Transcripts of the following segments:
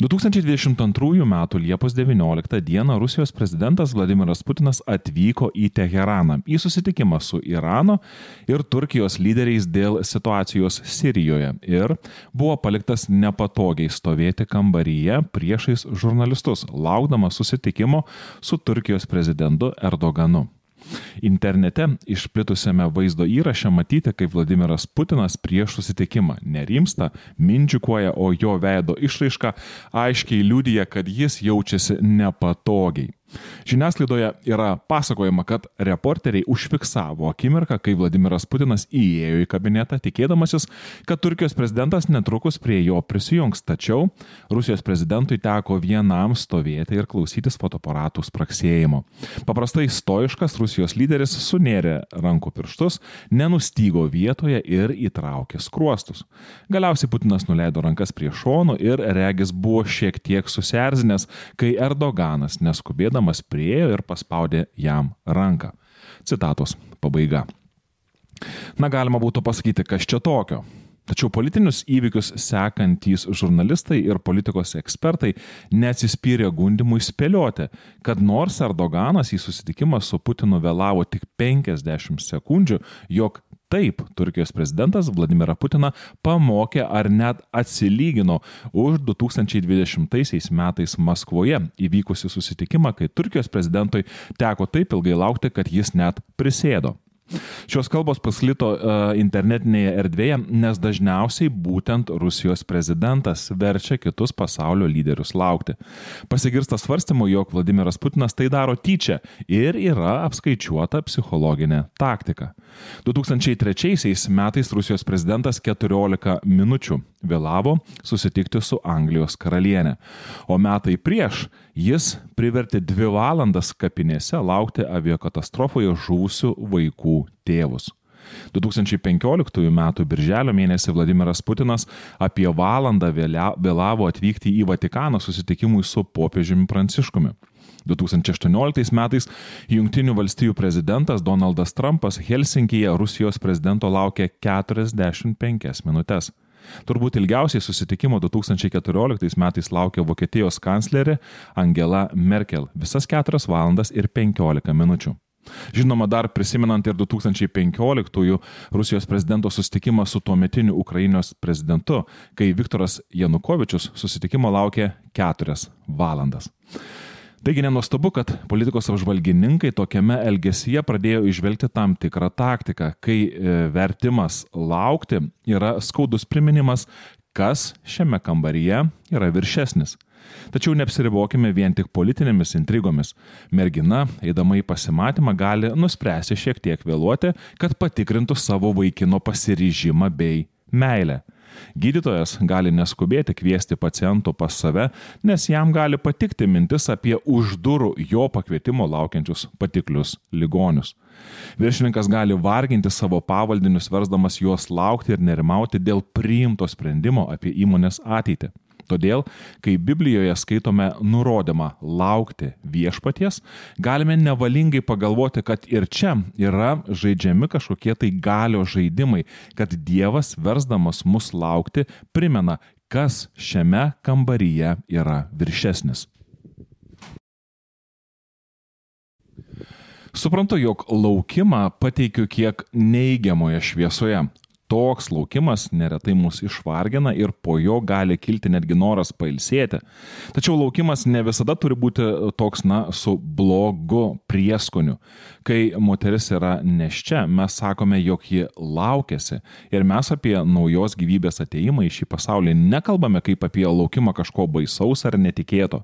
2022 m. Liepos 19 d. Rusijos prezidentas Vladimiras Putinas atvyko į Teheraną į susitikimą su Irano ir Turkijos lyderiais dėl situacijos Sirijoje ir buvo paliktas nepatogiai stovėti kambaryje priešais žurnalistus, laukdamas susitikimo su Turkijos prezidentu Erdoganu. Internete išplitusiame vaizdo įraše matyti, kaip Vladimiras Putinas prieš susitikimą nerimsta, mindžiukuoja, o jo veido išraiška aiškiai liūdija, kad jis jaučiasi nepatogiai. Žiniasklaidoje yra pasakojama, kad reporteriai užfiksavo akimirką, kai Vladimiras Putinas įėjo į kabinetą, tikėdamasis, kad Turkijos prezidentas netrukus prie jo prisijungs, tačiau Rusijos prezidentui teko vienam stovėti ir klausytis fotoaparatų spraksėjimo. Paprastai stoiškas Rusijos lyderis sunėrė rankų pirštus, nenustygo vietoje ir įtraukė skruostus. Galiausiai Putinas nuleido rankas prie šonų ir regis buvo šiek tiek susierzinęs, kai Erdoganas neskubėdamas eidamas priejo ir paspaudė jam ranką. Citatos pabaiga. Na, galima būtų pasakyti, kas čia tokio. Tačiau politinius įvykius sekantys žurnalistai ir politikos ekspertai neatsispyrė gundimui spėlioti, kad nors Erdoganas į susitikimą su Putinu vėlavo tik 50 sekundžių, jog Taip, Turkijos prezidentas Vladimirą Putiną pamokė ar net atsilygino už 2020 metais Maskvoje įvykusi susitikimą, kai Turkijos prezidentui teko taip ilgai laukti, kad jis net prisėdo. Šios kalbos paslito uh, internetinėje erdvėje, nes dažniausiai būtent Rusijos prezidentas verčia kitus pasaulio lyderius laukti. Pasigirsta svarstymu, jog Vladimiras Putinas tai daro tyčia ir yra apskaičiuota psichologinė taktika. 2003 metais Rusijos prezidentas 14 minučių vėlavo susitikti su Anglijos karalienė, o metai prieš jis privertė dvi valandas kapinėse laukti aviakatastrofoje žuvusių vaikų tėvus. 2015 m. birželio mėnesį Vladimiras Putinas apie valandą vėlavo atvykti į Vatikaną susitikimui su popiežiumi Pranciškumi. 2018 metais Junktinių valstijų prezidentas Donaldas Trumpas Helsinkije Rusijos prezidento laukė 45 minutės. Turbūt ilgiausiai susitikimo 2014 metais laukė Vokietijos kanclerė Angela Merkel - visas 4 valandas ir 15 minučių. Žinoma, dar prisimenant ir 2015 Rusijos prezidento susitikimą su tuometiniu Ukrainos prezidentu, kai Viktoras Janukovičius susitikimo laukė 4 valandas. Taigi nenuostabu, kad politikos apžvalgininkai tokiame elgesyje pradėjo išvelgti tam tikrą taktiką, kai e, vertimas laukti yra skaudus priminimas, kas šiame kambaryje yra viršesnis. Tačiau neapsiribokime vien tik politinėmis intrigomis. Mergina, eidama į pasimatymą, gali nuspręsti šiek tiek vėluoti, kad patikrintų savo vaikino pasiryžimą bei meilę. Gydytojas gali neskubėti kviesti paciento pas save, nes jam gali patikti mintis apie už durų jo pakvietimo laukiančius patiklius ligonius. Viršininkas gali varginti savo pavaldinius, versdamas juos laukti ir nerimauti dėl priimto sprendimo apie įmonės ateitį. Todėl, kai Biblijoje skaitome nurodymą laukti viešpaties, galime nevalingai pagalvoti, kad ir čia yra žaidžiami kažkokie tai galio žaidimai, kad Dievas versdamas mus laukti primena, kas šiame kambaryje yra viršesnis. Suprantu, jog laukimą pateikiu kiek neigiamoje šviesoje, toks laukimas neretai mus išvargina ir po jo gali kilti netgi noras pailsėti. Tačiau laukimas ne visada turi būti toks, na, su blogu prieskoniu. Kai moteris yra neščia, mes sakome, jog ji laukėsi ir mes apie naujos gyvybės ateimą į šį pasaulį nekalbame kaip apie laukimą kažko baisaus ar netikėto.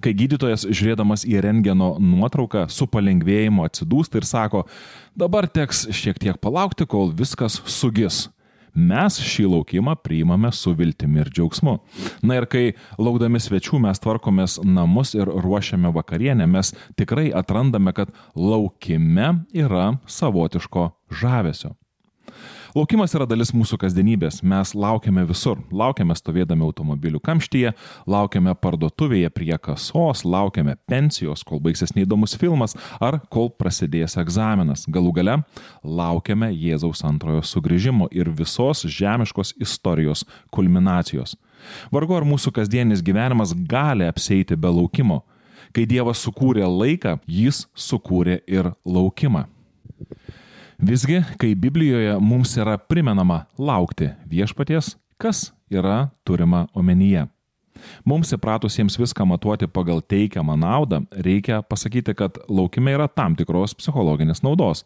Kai gydytojas žiūrėdamas į rengeno nuotrauką su palengvėjimu atsidūsta ir sako, dabar teks šiek tiek palaukti, kol viskas sugis mes šį laukimą priimame su viltimi ir džiaugsmu. Na ir kai laukdami svečių mes tvarkomės namus ir ruošiame vakarienę, mes tikrai atrandame, kad laukime yra savotiško žavesio. Laukimas yra dalis mūsų kasdienybės. Mes laukiame visur. Laukiame stovėdami automobilių kamštyje, laukiame parduotuvėje prie kasos, laukiame pensijos, kol baigsis neįdomus filmas ar kol prasidės egzaminas. Galų gale laukiame Jėzaus antrojo sugrįžimo ir visos žemiškos istorijos kulminacijos. Vargu ar mūsų kasdienis gyvenimas gali apseiti be laukimo. Kai Dievas sukūrė laiką, jis sukūrė ir laukimą. Visgi, kai Biblijoje mums yra primenama laukti viešpaties, kas yra turima omenyje? Mums įpratusiems viską matuoti pagal teikiamą naudą, reikia pasakyti, kad laukime yra tam tikros psichologinės naudos.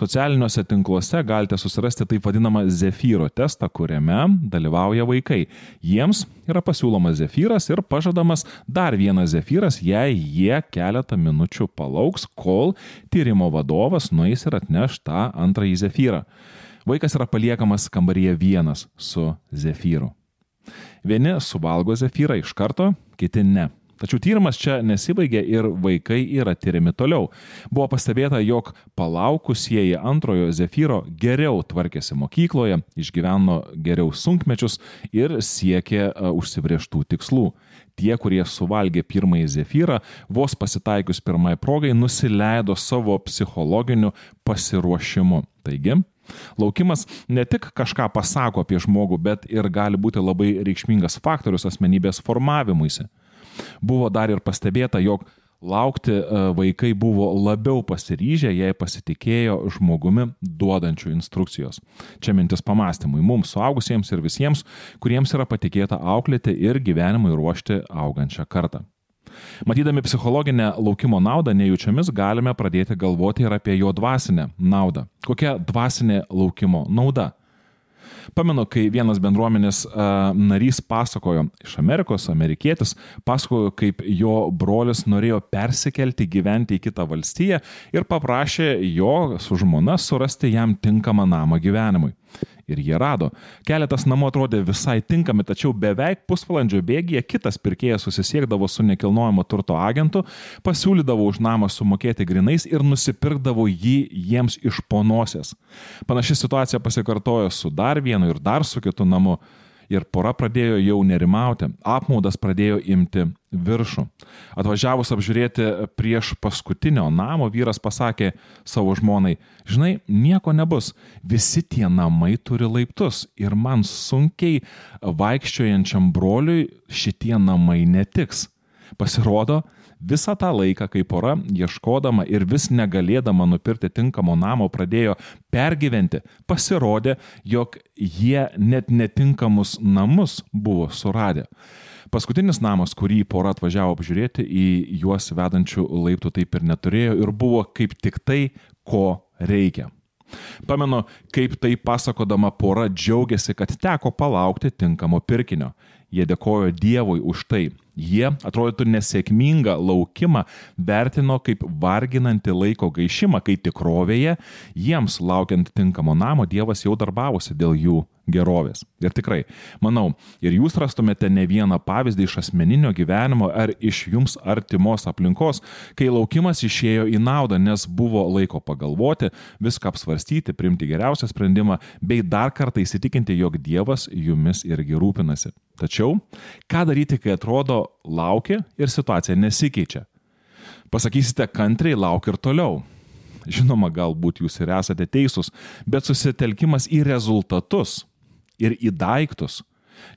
Socialiniuose tinkluose galite susirasti taip vadinamą Zefyro testą, kuriame dalyvauja vaikai. Jiems yra pasiūlomas Zefyras ir pažadamas dar vienas Zefyras, jei jie keletą minučių palauks, kol tyrimo vadovas nueis ir atneš tą antrąjį Zefyrą. Vaikas yra paliekamas kambaryje vienas su Zefyru. Vieni suvalgo zefyrą iš karto, kiti ne. Tačiau tyrimas čia nesibaigė ir vaikai yra tyriami toliau. Buvo pastebėta, jog palaukusieji antrojo zefyro geriau tvarkėsi mokykloje, išgyveno geriau sunkmečius ir siekė uh, užsibrieštų tikslų. Tie, kurie suvalgė pirmąjį zefyrą, vos pasitaikius pirmai progai, nusileido savo psichologiniu pasiruošimu. Taigi, Laukimas ne tik kažką pasako apie žmogų, bet ir gali būti labai reikšmingas faktorius asmenybės formavimuisi. Buvo dar ir pastebėta, jog laukti e, vaikai buvo labiau pasiryžę, jei pasitikėjo žmogumi duodančių instrukcijos. Čia mintis pamastymui mums, suaugusiems ir visiems, kuriems yra patikėta auklėti ir gyvenimui ruošti augančią kartą. Matydami psichologinę laukimo naudą nejučiamis galime pradėti galvoti ir apie jo dvasinę naudą. Kokia dvasinė laukimo nauda? Pamenu, kai vienas bendruomenės uh, narys pasakojo iš Amerikos, amerikietis, pasakojo, kaip jo brolis norėjo persikelti gyventi į kitą valstiją ir paprašė jo su žmona surasti jam tinkamą namą gyvenimui ir jie rado. Keletas namų atrodė visai tinkami, tačiau beveik pusvalandžio bėgyje kitas pirkėjas susisiekdavo su nekilnojamo turto agentu, pasiūlydavo už namą sumokėti grinais ir nusipirkdavo jį jiems iš ponosės. Panaši situacija pasikartojo su dar vienu ir dar su kitu namu ir pora pradėjo jau nerimauti, apmaudas pradėjo imti viršų. Atvažiavus apžiūrėti prieš paskutinio namo, vyras pasakė savo žmonai, žinai, nieko nebus, visi tie namai turi laiptus ir man sunkiai vaikščiojančiam broliui šitie namai netiks. Pasirodo, Visą tą laiką, kai pora, ieškodama ir vis negalėdama nupirkti tinkamo namo, pradėjo pergyventi, pasirodė, jog jie net netinkamus namus buvo suradę. Paskutinis namas, kurį pora atvažiavo apžiūrėti, į juos vedančių laiptų taip ir neturėjo ir buvo kaip tik tai, ko reikia. Pamenu, kaip tai pasakodama pora džiaugiasi, kad teko palaukti tinkamo pirkinio. Jie dėkojo Dievui už tai. Jie, atrodytų nesėkmingą laukimą, vertino kaip varginantį laiko gaišimą, kai tikrovėje jiems laukiant tinkamo namo Dievas jau darbavosi dėl jų gerovės. Ir tikrai, manau, ir jūs rastumėte ne vieną pavyzdį iš asmeninio gyvenimo ar iš jums artimos aplinkos, kai laukimas išėjo į naudą, nes buvo laiko pagalvoti, viską apsvarstyti, priimti geriausią sprendimą, bei dar kartą įsitikinti, jog Dievas jumis irgi rūpinasi. Tačiau, ką daryti, kai atrodo laukia ir situacija nesikeičia? Pasakysite kantriai, lauk ir toliau. Žinoma, galbūt jūs ir esate teisūs, bet susitelkimas į rezultatus ir į daiktus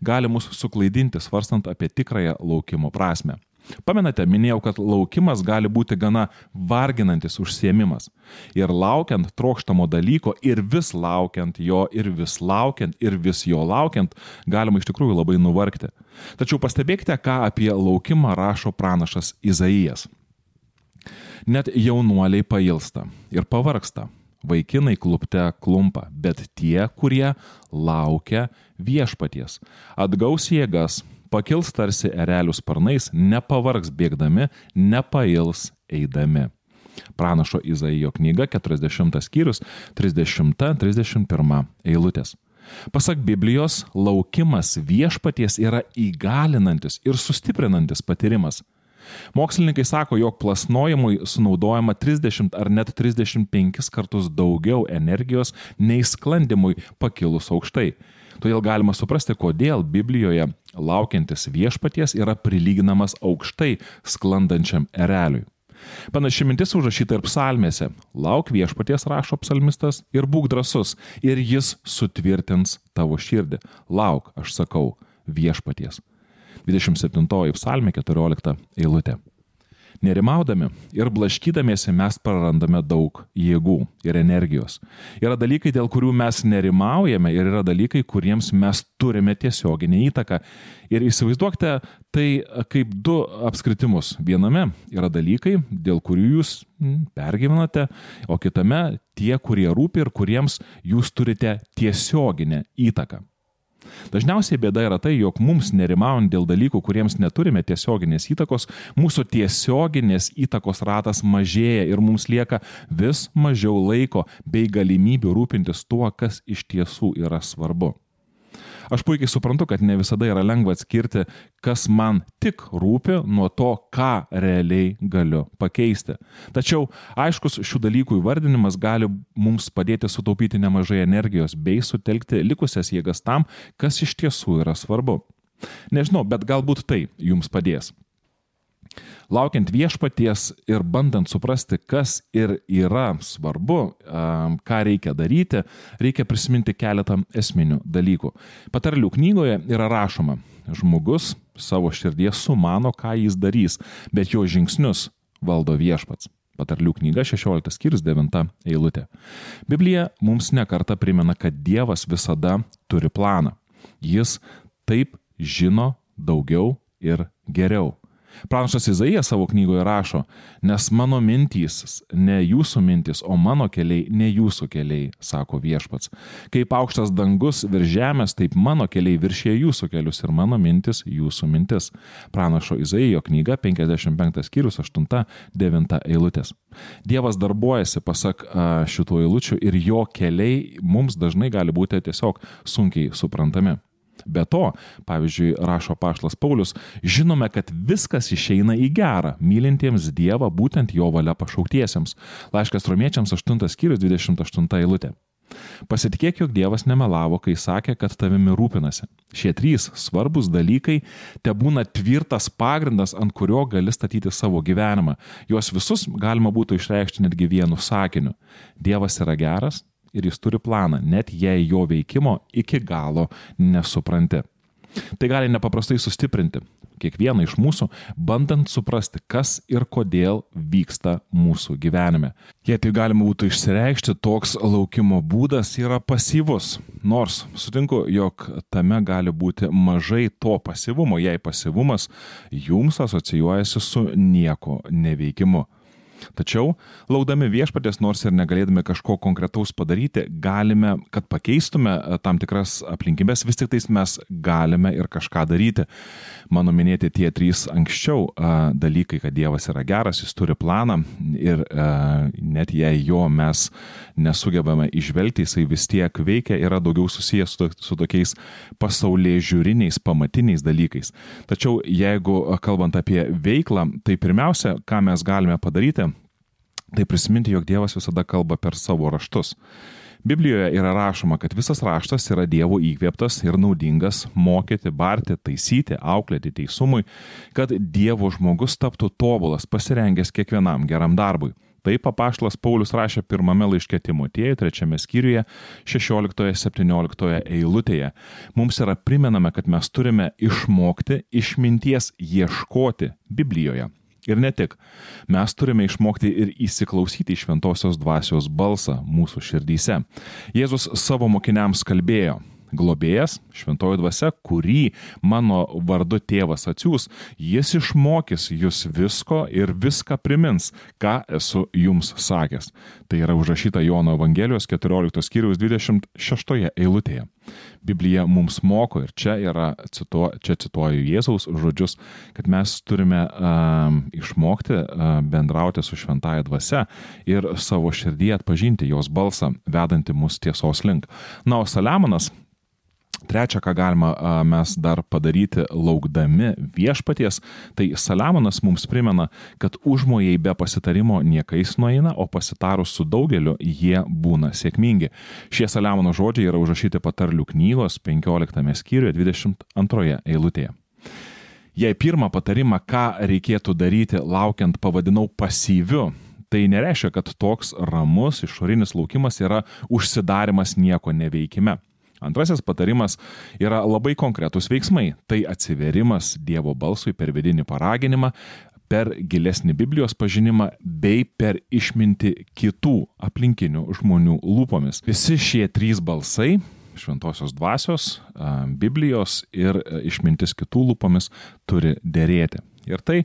gali mus suklaidinti svarstant apie tikrąją laukimo prasme. Pamenate, minėjau, kad laukimas gali būti gana varginantis užsiemimas. Ir laukiant trokštamo dalyko, ir vis laukiant jo, ir vis laukiant, ir vis jo laukiant, galima iš tikrųjų labai nuvargti. Tačiau pastebėkite, ką apie laukimą rašo pranašas Izaijas. Net jaunuoliai pailsta ir pavarksta, Vaikinai klupte klumpa, bet tie, kurie laukia viešpaties, atgaus jėgas, pakils tarsi erelių sparnais, nepavargs bėgdami, nepails eidami. Pranašo Izaijo knyga 40 skyrius 30-31 eilutės. Pasak Biblijos, laukimas viešpaties yra įgalinantis ir sustiprinantis patyrimas. Mokslininkai sako, jog plasnojimui sunaudojama 30 ar net 35 kartus daugiau energijos nei sklandimui pakilus aukštai. Todėl galima suprasti, kodėl Biblijoje laukiantis viešpaties yra prilyginamas aukštai sklandančiam ereliui. Panaši mintis užrašyta ir psalmėse. Lauk viešpaties rašo psalmistas ir būk drasus, ir jis sutvirtins tavo širdį. Lauk, aš sakau, viešpaties. 27 psalmė 14 eilutė. Nerimaudami ir blaškydamiesi mes prarandame daug jėgų ir energijos. Yra dalykai, dėl kurių mes nerimaujame ir yra dalykai, kuriems mes turime tiesioginį įtaką. Ir įsivaizduokite tai kaip du apskritimus. Viename yra dalykai, dėl kurių jūs pergyvenate, o kitame tie, kurie rūpi ir kuriems jūs turite tiesioginę įtaką. Dažniausiai bėda yra tai, jog mums nerimaujant dėl dalykų, kuriems neturime tiesioginės įtakos, mūsų tiesioginės įtakos ratas mažėja ir mums lieka vis mažiau laiko bei galimybių rūpintis tuo, kas iš tiesų yra svarbu. Aš puikiai suprantu, kad ne visada yra lengva atskirti, kas man tik rūpi nuo to, ką realiai galiu pakeisti. Tačiau aiškus šių dalykų įvardinimas gali mums padėti sutaupyti nemažai energijos bei sutelkti likusias jėgas tam, kas iš tiesų yra svarbu. Nežinau, bet galbūt tai jums padės. Laukiant viešpaties ir bandant suprasti, kas ir yra svarbu, ką reikia daryti, reikia prisiminti keletą esminių dalykų. Patarlių knygoje yra rašoma, žmogus savo širdies sumano, ką jis darys, bet jo žingsnius valdo viešpats. Patarlių knyga 16 skyrius 9 eilutė. Biblija mums nekarta primena, kad Dievas visada turi planą. Jis taip žino daugiau ir geriau. Pranašas Izaijas savo knygoje rašo, nes mano mintys ne jūsų mintys, o mano keliai ne jūsų keliai, sako viešpats. Kaip aukštas dangus virš žemės, taip mano keliai viršė jūsų kelius ir mano mintis jūsų mintis. Pranašo Izaijo knyga 55 skyrius 8-9 eilutės. Dievas darbuojasi pasak šitų eilučių ir jo keliai mums dažnai gali būti tiesiog sunkiai suprantami. Be to, pavyzdžiui, rašo Paštas Paulius, žinome, kad viskas išeina į gerą, mylintiems Dievą būtent jo valia pašauktiesiems. Laiškas romiečiams 8 skyrius 28 eilutė. Pasitikėk, jog Dievas nemelavo, kai sakė, kad tavimi rūpinasi. Šie trys svarbus dalykai te būna tvirtas pagrindas, ant kurio gali statyti savo gyvenimą. Juos visus galima būtų išreikšti netgi vienu sakiniu. Dievas yra geras, ir jis turi planą, net jei jo veikimo iki galo nesupranti. Tai gali nepaprastai sustiprinti kiekvieną iš mūsų, bandant suprasti, kas ir kodėl vyksta mūsų gyvenime. Jei tai galima būtų išsireikšti, toks laukimo būdas yra pasyvus. Nors sutinku, jog tame gali būti mažai to pasyvumo, jei pasyvumas jums asocijuojasi su nieko neveikimu. Tačiau, laudami viešpatės, nors ir negalėdami kažko konkretaus padaryti, galime, kad pakeistume e, tam tikras aplinkybės, vis tik tais mes galime ir kažką daryti. Mano minėti tie trys anksčiau e, dalykai, kad Dievas yra geras, jis turi planą ir e, net jei jo mes nesugebame išvelgti, jisai vis tiek veikia, yra daugiau susijęs su, su tokiais pasaulyje žiūriniais, pamatiniais dalykais. Tačiau jeigu kalbant apie veiklą, tai pirmiausia, ką mes galime padaryti, tai prisiminti, jog Dievas visada kalba per savo raštus. Biblijoje yra rašoma, kad visas raštas yra Dievo įkvėptas ir naudingas mokyti, barti, taisyti, auklėti teisumui, kad Dievo žmogus taptų tobulas, pasirengęs kiekvienam geram darbui. Taip papaštas Paulius rašė pirmame laiške Timotiejui, trečiame skyriuje, 16-17 eilutėje. Mums yra primenama, kad mes turime išmokti išminties ieškoti Biblijoje. Ir ne tik. Mes turime išmokti ir įsiklausyti į šventosios dvasios balsą mūsų širdyse. Jėzus savo mokiniams kalbėjo, globėjas, šventoji dvasia, kurį mano vardu tėvas atsiūs, jis išmokys jūs visko ir viską primins, ką esu jums sakęs. Tai yra užrašyta Jono Evangelijos 14 skyriaus 26 eilutėje. Biblija mums moko ir čia yra, cituo, čia cituoju Jėzaus žodžius, kad mes turime um, išmokti uh, bendrauti su šventaja dvasia ir savo širdį atpažinti jos balsą, vedantį mus tiesos link. Na, o Saliamonas Trečia, ką galima mes dar padaryti laukdami viešpaties, tai Saliamonas mums primena, kad užmojai be pasitarimo niekais nueina, o pasitarus su daugeliu jie būna sėkmingi. Šie Saliamono žodžiai yra užrašyti patarlių knygos 15 skyriuje 22 eilutėje. Jei pirmą patarimą, ką reikėtų daryti laukiant, pavadinau pasyviu, tai nereiškia, kad toks ramus išorinis laukimas yra užsidarimas nieko neveikime. Antrasis patarimas yra labai konkretus veiksmai. Tai atsiverimas Dievo balsui per vidinį paraginimą, per gilesnį Biblijos pažinimą bei per išminti kitų aplinkinių žmonių lūpomis. Visi šie trys balsai šventosios dvasios, Biblijos ir išmintis kitų lūpomis turi dėrėti. Ir tai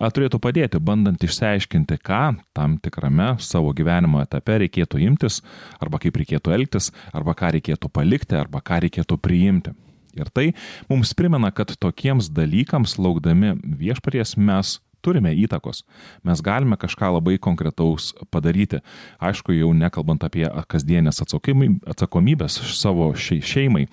turėtų padėti, bandant išsiaiškinti, ką tam tikrame savo gyvenimo etape reikėtų imtis, arba kaip reikėtų elgtis, arba ką reikėtų palikti, arba ką reikėtų priimti. Ir tai mums primena, kad tokiems dalykams laukdami viešpaties mes turime įtakos. Mes galime kažką labai konkretaus padaryti. Aišku, jau nekalbant apie kasdienės atsakomybės savo šeimai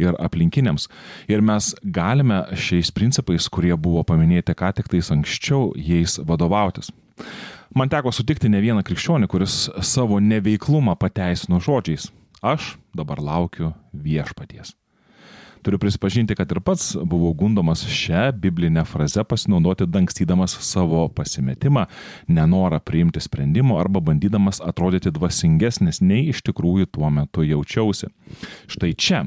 ir aplinkiniams. Ir mes galime šiais principais, kurie buvo paminėti ką tik tais anksčiau, jais vadovautis. Man teko sutikti ne vieną krikščionį, kuris savo neveiklumą pateisino žodžiais. Aš dabar laukiu viešpaties. Turiu prisipažinti, kad ir pats buvau gundomas šią biblinę frazę pasinaudoti dangstydamas savo pasimetimą, nenorą priimti sprendimo arba bandydamas atrodyti dvasingesnis nei iš tikrųjų tuo metu jaučiausi. Štai čia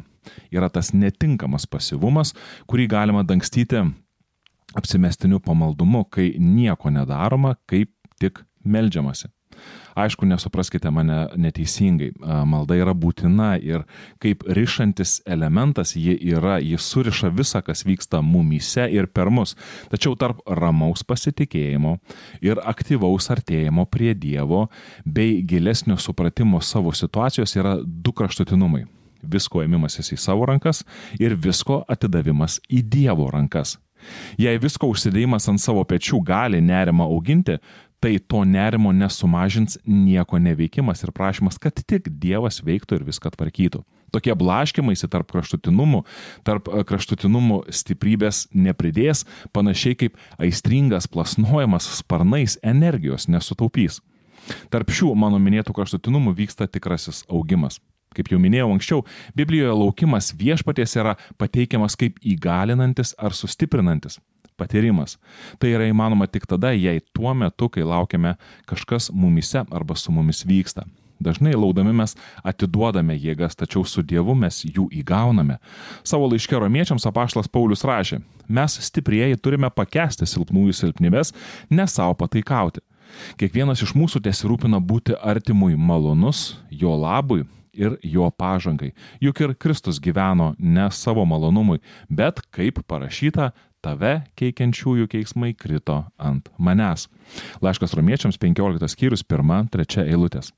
yra tas netinkamas pasivumas, kurį galima dangstyti apsimestiniu pamaldumu, kai nieko nedaroma, kaip tik melžiamasi. Aišku, nesupraskite mane neteisingai. Malda yra būtina ir kaip ryšantis elementas ji yra, ji suriša visą, kas vyksta mumyse ir per mus. Tačiau tarp ramaus pasitikėjimo ir aktyvaus artėjimo prie Dievo bei gilesnio supratimo savo situacijos yra du kraštutinumai visko ėmimasis į savo rankas ir visko atidavimas į Dievo rankas. Jei visko užsidėjimas ant savo pečių gali nerimą auginti, tai to nerimo nesumažins nieko neveikimas ir prašymas, kad tik Dievas veiktų ir viską tvarkytų. Tokie blaškimaisi tarp kraštutinumų, tarp e, kraštutinumų stiprybės nepridės, panašiai kaip aistringas plasnojimas sparnais energijos nesutaupys. Tarp šių mano minėtų kraštutinumų vyksta tikrasis augimas. Kaip jau minėjau anksčiau, Biblijoje laukimas viešpaties yra pateikiamas kaip įgalinantis ar sustiprinantis patyrimas. Tai yra įmanoma tik tada, jei tuo metu, kai laukiame, kažkas mumise arba su mumis vyksta. Dažnai laudami mes atiduodame jėgas, tačiau su Dievu mes jų įgauname. Savo laiške romiečiams apaštas Paulius rašė, mes stiprieji turime pakesti silpnųjų silpnybės, ne savo pataikauti. Kiekvienas iš mūsų tiesirūpina būti artimui malonus, jo labui ir jo pažangai. Juk ir Kristus gyveno ne savo malonumui, bet kaip parašyta, tave keikiančiųjų keiksmai krito ant manęs. Laiškas romiečiams 15 skyrius 1-3 eilutės.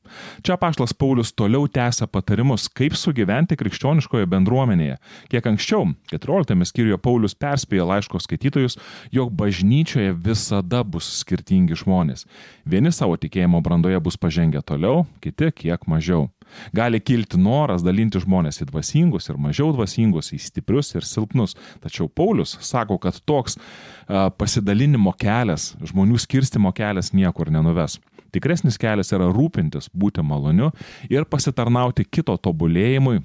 Čia paštas Paulius toliau tęsia patarimus, kaip sugyventi krikščioniškoje bendruomenėje. Kiek anksčiau, 14 skyriuje Paulius perspėja laiško skaitytojus, jog bažnyčioje visada bus skirtingi žmonės. Vieni savo tikėjimo brandoje bus pažengę toliau, kiti kiek mažiau. Gali kilti noras dalinti žmonės į dvasingus ir mažiau dvasingus, į stiprius ir silpnus. Tačiau Paulius sako, kad toks pasidalinimo kelias, žmonių skirstimo kelias niekur nenuves. Tikresnis kelias yra rūpintis, būti maloniu ir pasitarnauti kito tobulėjimui,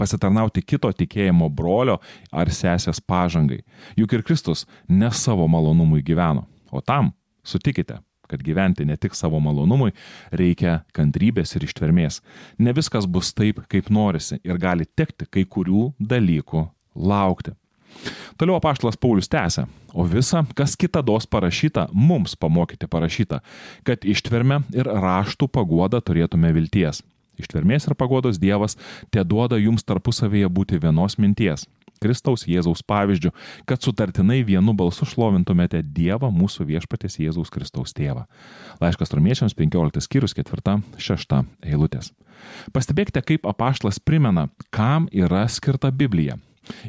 pasitarnauti kito tikėjimo brolio ar sesės pažangai. Juk ir Kristus ne savo malonumui gyveno, o tam, sutikite, kad gyventi ne tik savo malonumui, reikia kantrybės ir ištvermės. Ne viskas bus taip, kaip norisi ir gali tekti kai kurių dalykų laukti. Toliau apaštalas Paulius tęsia, o visa, kas kitados parašyta, mums pamokyti parašyta, kad ištverme ir raštų paguodą turėtume vilties. Ištvermės ir pagodos Dievas te duoda jums tarpusavėje būti vienos minties Kristaus Jėzaus pavyzdžių, kad sutartinai vienu balsu šlovintumėte Dievą mūsų viešpatės Jėzaus Kristaus tėvą. Laiškas romiečiams 15 skyrius 4-6 eilutės. Pastebėkite, kaip apaštlas primena, kam yra skirta Biblija.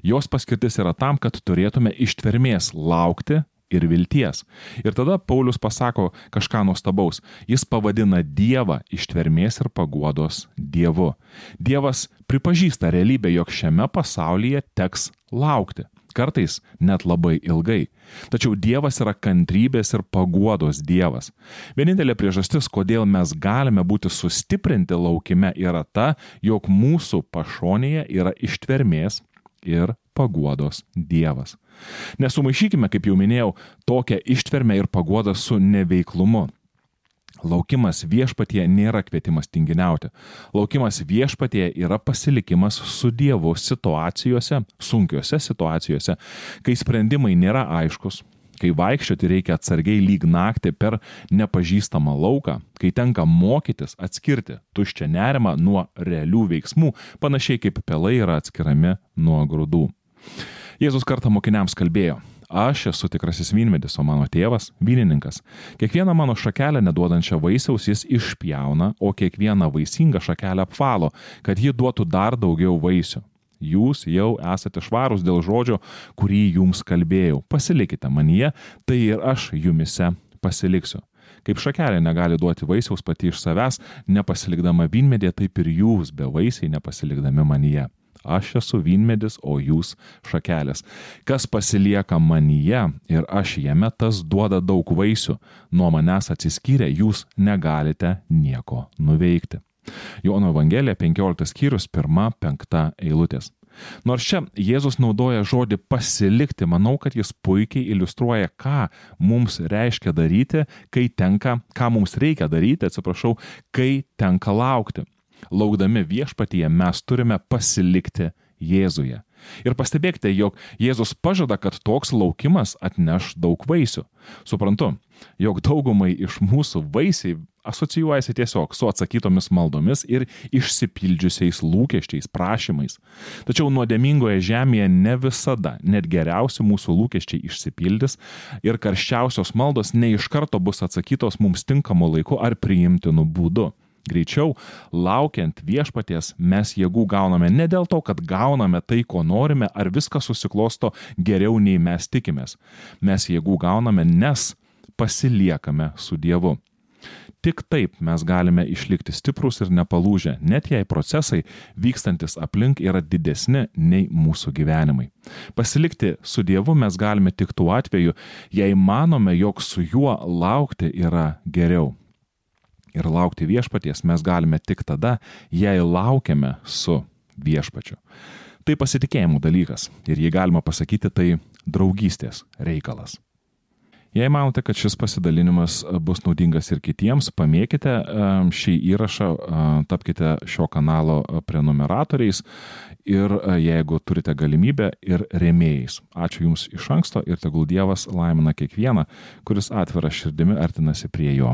Jos paskirtis yra tam, kad turėtume ištvermės laukti ir vilties. Ir tada Paulius pasako kažką nuostabaus. Jis pavadina Dievą ištvermės ir paguodos Dievu. Dievas pripažįsta realybę, jog šiame pasaulyje teks laukti. Kartais net labai ilgai. Tačiau Dievas yra kantrybės ir paguodos Dievas. Vienintelė priežastis, kodėl mes galime būti sustiprinti laukime, yra ta, jog mūsų pašonėje yra ištvermės ir paguodos Dievas. Nesumaišykime, kaip jau minėjau, tokią ištvermę ir paguodą su neveiklumu. Laukimas viešpatie nėra kvietimas tinginiauti. Laukimas viešpatie yra pasilikimas su Dievu situacijose, sunkiose situacijose, kai sprendimai nėra aiškus, kai vaikščioti reikia atsargiai lyg naktį per nepažįstamą lauką, kai tenka mokytis atskirti tuščią nerimą nuo realių veiksmų, panašiai kaip pelai yra atskiriami nuo grūdų. Jėzus kartą mokiniams kalbėjo, Aš esu tikrasis vynmedis, o mano tėvas - vynininkas. Kiekvieną mano šakelę neduodančią vaisiaus jis išpjauna, o kiekvieną vaisingą šakelę apvalo, kad ji duotų dar daugiau vaisių. Jūs jau esate švarūs dėl žodžio, kurį jums kalbėjau. Pasilikite manyje, tai ir aš jumise pasiliksiu. Kaip šakelė negali duoti vaisiaus pati iš savęs, nepasilikdama vynmedė, taip ir jūs be vaisiai nepasilikdami manyje. Aš esu vynmedis, o jūs šakelės. Kas pasilieka manyje ir aš jame, tas duoda daug vaisių. Nuo manęs atsiskyrę jūs negalite nieko nuveikti. Jono Evangelija 15 skyrius 1-5 eilutės. Nors čia Jėzus naudoja žodį pasilikti, manau, kad jis puikiai iliustruoja, ką mums reiškia daryti, kai tenka, ką mums reikia daryti, atsiprašau, kai tenka laukti. Laukdami viešpatyje mes turime pasilikti Jėzuje. Ir pastebėkite, jog Jėzus pažada, kad toks laukimas atneš daug vaisių. Suprantu, jog daugumai iš mūsų vaisiai asocijuojasi tiesiog su atsakytomis maldomis ir išsipildžiusiais lūkesčiais, prašymais. Tačiau nuodėmingoje žemėje ne visada net geriausi mūsų lūkesčiai išsipildys ir karščiausios maldos ne iš karto bus atsakytos mums tinkamu laiku ar priimtinu būdu. Greičiau, laukiant viešpaties, mes jėgų gauname ne dėl to, kad gauname tai, ko norime, ar viskas susiklosto geriau nei mes tikimės. Mes jėgų gauname, nes pasiliekame su Dievu. Tik taip mes galime išlikti stiprus ir nepalūžę, net jei procesai vykstantis aplink yra didesni nei mūsų gyvenimai. Pasilikti su Dievu mes galime tik tuo atveju, jei manome, jog su juo laukti yra geriau ir laukti viešpaties mes galime tik tada, jei laukiame su viešpačiu. Tai pasitikėjimų dalykas ir jei galima pasakyti, tai draugystės reikalas. Jei manote, kad šis pasidalinimas bus naudingas ir kitiems, pamėkite šį įrašą, tapkite šio kanalo prenumeratoriais ir jeigu turite galimybę ir remėjais. Ačiū Jums iš anksto ir tegul Dievas laimina kiekvieną, kuris atvira širdimi artinasi prie Jo.